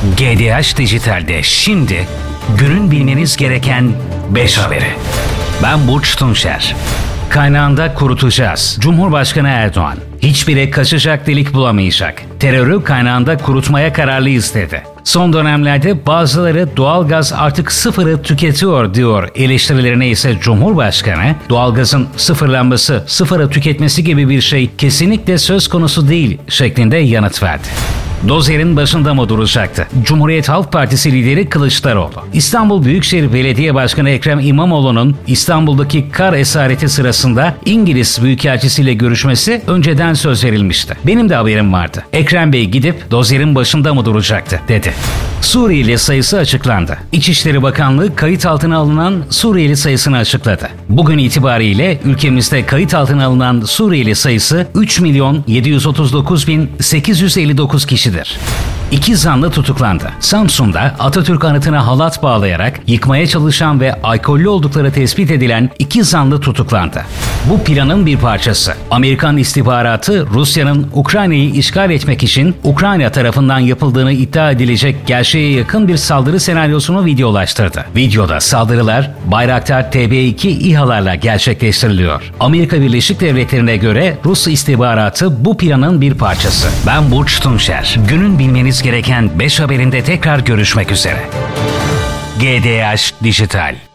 GDH Dijital'de şimdi günün bilmeniz gereken 5 haberi. Ben Burç Tunçer. Kaynağında kurutacağız. Cumhurbaşkanı Erdoğan. Hiçbiri kaçacak delik bulamayacak. Terörü kaynağında kurutmaya kararlıyız dedi. Son dönemlerde bazıları doğalgaz artık sıfırı tüketiyor diyor. Eleştirilerine ise Cumhurbaşkanı doğalgazın sıfırlanması, sıfırı tüketmesi gibi bir şey kesinlikle söz konusu değil şeklinde yanıt verdi. Dozer'in başında mı duracaktı? Cumhuriyet Halk Partisi lideri Kılıçdaroğlu. İstanbul Büyükşehir Belediye Başkanı Ekrem İmamoğlu'nun İstanbul'daki kar esareti sırasında İngiliz Büyükelçisiyle görüşmesi önceden söz verilmişti. Benim de haberim vardı. Ekrem Bey gidip Dozer'in başında mı duracaktı dedi. Suriyeli sayısı açıklandı. İçişleri Bakanlığı kayıt altına alınan Suriyeli sayısını açıkladı. Bugün itibariyle ülkemizde kayıt altına alınan Suriyeli sayısı 3 milyon 739 bin 859 kişidir. İki zanlı tutuklandı. Samsun'da Atatürk anıtına halat bağlayarak yıkmaya çalışan ve alkollü oldukları tespit edilen iki zanlı tutuklandı. Bu planın bir parçası. Amerikan istihbaratı Rusya'nın Ukrayna'yı işgal etmek için Ukrayna tarafından yapıldığını iddia edilecek gerçeğe yakın bir saldırı senaryosunu videolaştırdı. Videoda saldırılar Bayraktar TB2 İHA'larla gerçekleştiriliyor. Amerika Birleşik Devletleri'ne göre Rus istihbaratı bu planın bir parçası. Ben Burç Tunçer. Günün bilmeniz gereken 5 haberinde tekrar görüşmek üzere. GDH Dijital